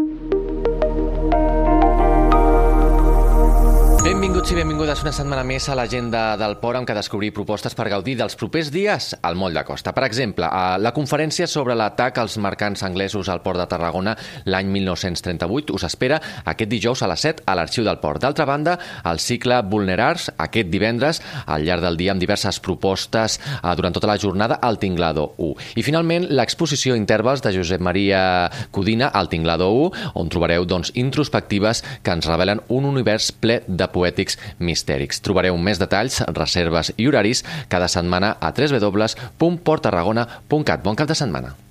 you. Benvinguts i benvingudes una setmana més a l'agenda del Port amb què descobrir propostes per gaudir dels propers dies al Moll de Costa. Per exemple, a la conferència sobre l'atac als mercants anglesos al Port de Tarragona l'any 1938 us espera aquest dijous a les 7 a l'Arxiu del Port. D'altra banda, el cicle Vulnerars aquest divendres al llarg del dia amb diverses propostes eh, durant tota la jornada al Tinglado 1. I finalment, l'exposició Intervals de Josep Maria Codina al Tinglado 1, on trobareu doncs, introspectives que ens revelen un univers ple de poètics mistèrics. Trobareu més detalls, reserves i horaris cada setmana a www.portarragona.cat. Bon cap de setmana.